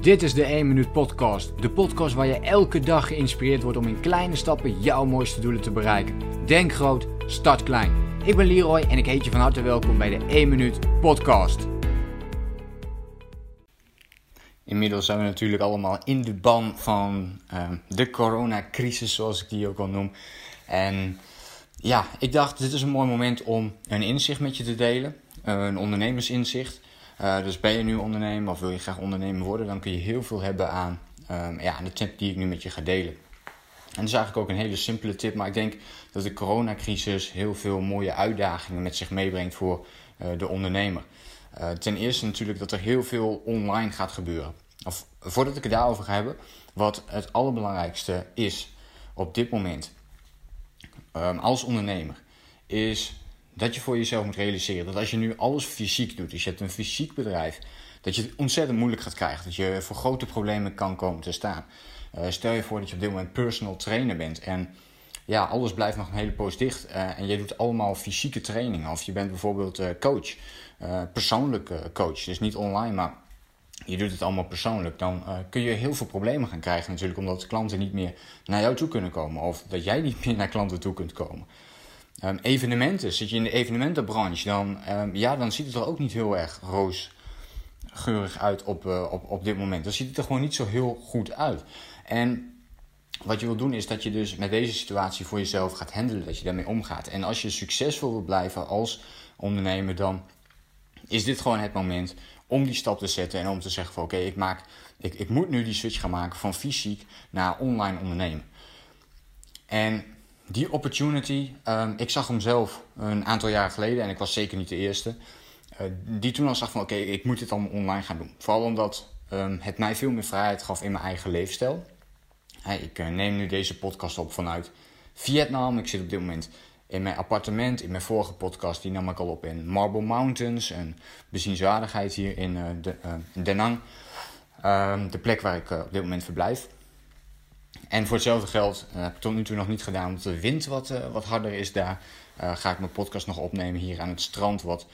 Dit is de 1 Minuut Podcast. De podcast waar je elke dag geïnspireerd wordt om in kleine stappen jouw mooiste doelen te bereiken. Denk groot, start klein. Ik ben Leroy en ik heet je van harte welkom bij de 1 Minuut Podcast. Inmiddels zijn we natuurlijk allemaal in de ban van uh, de coronacrisis, zoals ik die ook al noem. En ja, ik dacht, dit is een mooi moment om een inzicht met je te delen. een ondernemersinzicht. Uh, dus ben je nu ondernemer of wil je graag ondernemer worden, dan kun je heel veel hebben aan um, ja, de tip die ik nu met je ga delen. En dat is eigenlijk ook een hele simpele tip, maar ik denk dat de coronacrisis heel veel mooie uitdagingen met zich meebrengt voor uh, de ondernemer. Uh, ten eerste natuurlijk dat er heel veel online gaat gebeuren. Of voordat ik het daarover ga hebben, wat het allerbelangrijkste is op dit moment um, als ondernemer, is dat je voor jezelf moet realiseren dat als je nu alles fysiek doet, dus je hebt een fysiek bedrijf, dat je het ontzettend moeilijk gaat krijgen. Dat je voor grote problemen kan komen te staan. Uh, stel je voor dat je op dit moment personal trainer bent en ja, alles blijft nog een hele poos dicht uh, en je doet allemaal fysieke trainingen. Of je bent bijvoorbeeld uh, coach, persoonlijke coach, dus niet online, maar je doet het allemaal persoonlijk. Dan kun je heel veel problemen gaan krijgen natuurlijk, omdat klanten niet meer naar jou toe kunnen komen of dat jij niet meer naar klanten toe kunt komen. Um, evenementen, zit je in de evenementenbranche, dan, um, ja, dan ziet het er ook niet heel erg roosgeurig uit op, uh, op, op dit moment. Dan ziet het er gewoon niet zo heel goed uit. En wat je wil doen is dat je dus met deze situatie voor jezelf gaat handelen, dat je daarmee omgaat. En als je succesvol wil blijven als ondernemer, dan is dit gewoon het moment om die stap te zetten en om te zeggen van oké, ik maak, ik, ik moet nu die switch gaan maken van fysiek naar online ondernemen. En die opportunity, um, ik zag hem zelf een aantal jaar geleden en ik was zeker niet de eerste. Uh, die toen al zag van oké, ik moet dit allemaal online gaan doen. Vooral omdat um, het mij veel meer vrijheid gaf in mijn eigen leefstijl. Ik uh, neem nu deze podcast op vanuit Vietnam. Ik zit op dit moment in mijn appartement. In mijn vorige podcast die nam ik al op in Marble Mountains. Een bezienswaardigheid hier in uh, de, Da Nang. Um, de plek waar ik op dit moment verblijf. En voor hetzelfde geld uh, heb ik tot nu toe nog niet gedaan, omdat de wind wat, uh, wat harder is daar. Uh, ga ik mijn podcast nog opnemen hier aan het strand, wat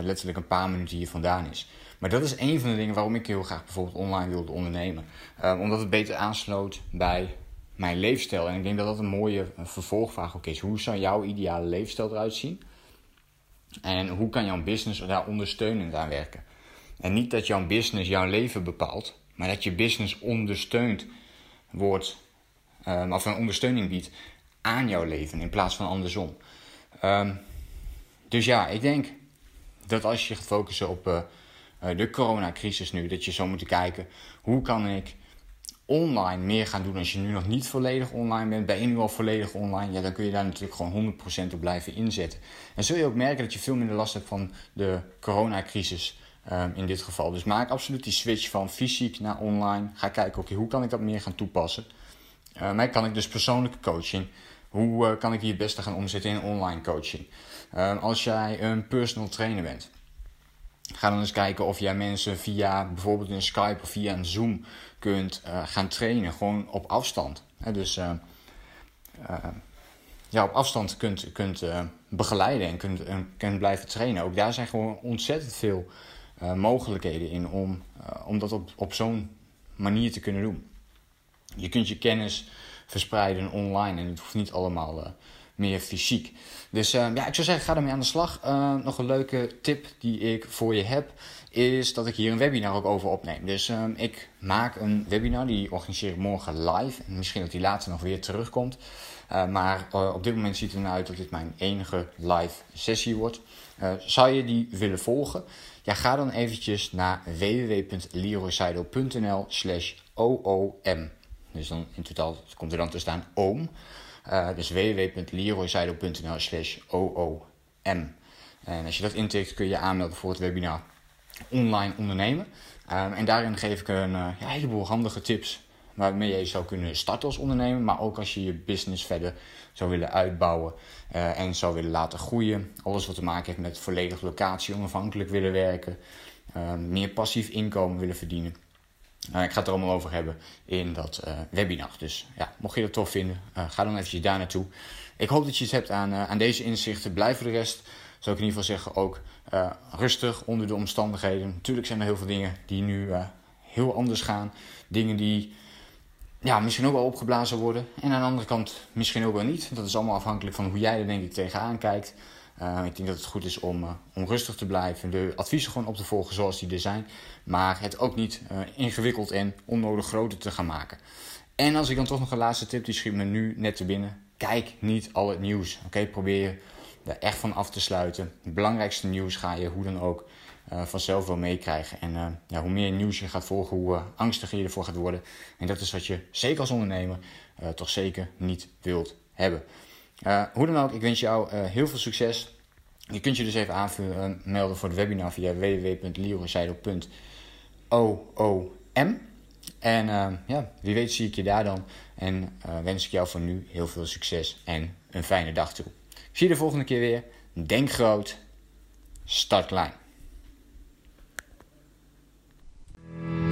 letterlijk een paar minuten hier vandaan is. Maar dat is een van de dingen waarom ik heel graag bijvoorbeeld online wilde ondernemen. omdat het beter aansloot bij mijn leefstijl. En ik denk dat dat een mooie vervolgvraag ook is. Hoe zou jouw ideale leefstijl eruit zien? En hoe kan jouw business daar ondersteunend aan werken? En niet dat jouw business jouw leven bepaalt, maar dat je business ondersteund wordt of een ondersteuning biedt aan jouw leven in plaats van andersom. Um, dus ja, ik denk dat als je gaat focussen op uh, de coronacrisis nu, dat je zou moeten kijken hoe kan ik online meer gaan doen als je nu nog niet volledig online bent. Ben je nu al volledig online? Ja, dan kun je daar natuurlijk gewoon 100% op blijven inzetten. En zul je ook merken dat je veel minder last hebt van de coronacrisis um, in dit geval. Dus maak absoluut die switch van fysiek naar online. Ga kijken, oké, hoe kan ik dat meer gaan toepassen? Uh, mij kan ik dus persoonlijke coaching. Hoe uh, kan ik die het beste gaan omzetten in online coaching? Uh, als jij een personal trainer bent, ga dan eens kijken of jij mensen via bijvoorbeeld een Skype of via een Zoom kunt gaan trainen. Gewoon op afstand. dus ja, op afstand kunt, kunt begeleiden en kunt, kunt blijven trainen. Ook daar zijn gewoon ontzettend veel mogelijkheden in om, om dat op, op zo'n manier te kunnen doen. Je kunt je kennis verspreiden online en het hoeft niet allemaal uh, meer fysiek. Dus uh, ja, ik zou zeggen, ga ermee aan de slag. Uh, nog een leuke tip die ik voor je heb, is dat ik hier een webinar ook over opneem. Dus ik maak een webinar, die organiseer ik morgen live. En misschien dat die later nog weer terugkomt. maar op dit moment ziet het eruit dat dit mijn enige live sessie wordt. zou je die willen volgen? Ja, ga dan eventjes naar www.leroyseidel.nl slash oom. Dus dan in totaal komt er dan te staan oom. Uh, dus www.leroyseidel.nl slash oom. En als je dat intikt kun je aanmelden voor het webinar online ondernemen. Um, en daarin geef ik een ja, heleboel handige tips waarmee je zou kunnen starten als ondernemer. Maar ook als je je business verder zou willen uitbouwen en zou willen laten groeien. Alles wat te maken heeft met volledig locatie onafhankelijk willen werken. Meer passief inkomen willen verdienen. Uh, ik ga het er allemaal over hebben in dat uh, webinar. Dus ja, mocht je dat tof vinden, uh, ga dan eventjes daar naartoe. Ik hoop dat je iets hebt aan, aan deze inzichten. Blijf voor de rest, zou ik in ieder geval zeggen, ook rustig onder de omstandigheden. Natuurlijk zijn er heel veel dingen die nu heel anders gaan. Dingen die ja, misschien ook wel opgeblazen worden. En aan de andere kant misschien ook wel niet. Dat is allemaal afhankelijk van hoe jij er denk ik tegenaan kijkt. Uh, ik denk dat het goed is om, uh, om rustig te blijven. De adviezen gewoon op te volgen zoals die er zijn. Maar het ook niet uh, ingewikkeld en onnodig groter te gaan maken. En als ik dan toch nog een laatste tip, die schiet me nu net te binnen. Kijk niet al het nieuws. Oké, probeer je er echt van af te sluiten. Het belangrijkste nieuws ga je hoe dan ook uh, vanzelf wel meekrijgen. En ja, hoe meer nieuws je gaat volgen, hoe angstiger je ervoor gaat worden. En dat is wat je zeker als ondernemer toch zeker niet wilt hebben. Hoe dan ook, ik wens jou heel veel succes. Je kunt je dus even aanmelden voor het webinar via www.leroyseidel.oom. En ja, wie weet zie ik je daar dan. En wens ik jou voor nu heel veel succes en een fijne dag toe. Ik zie je de volgende keer weer. Denk groot. Start.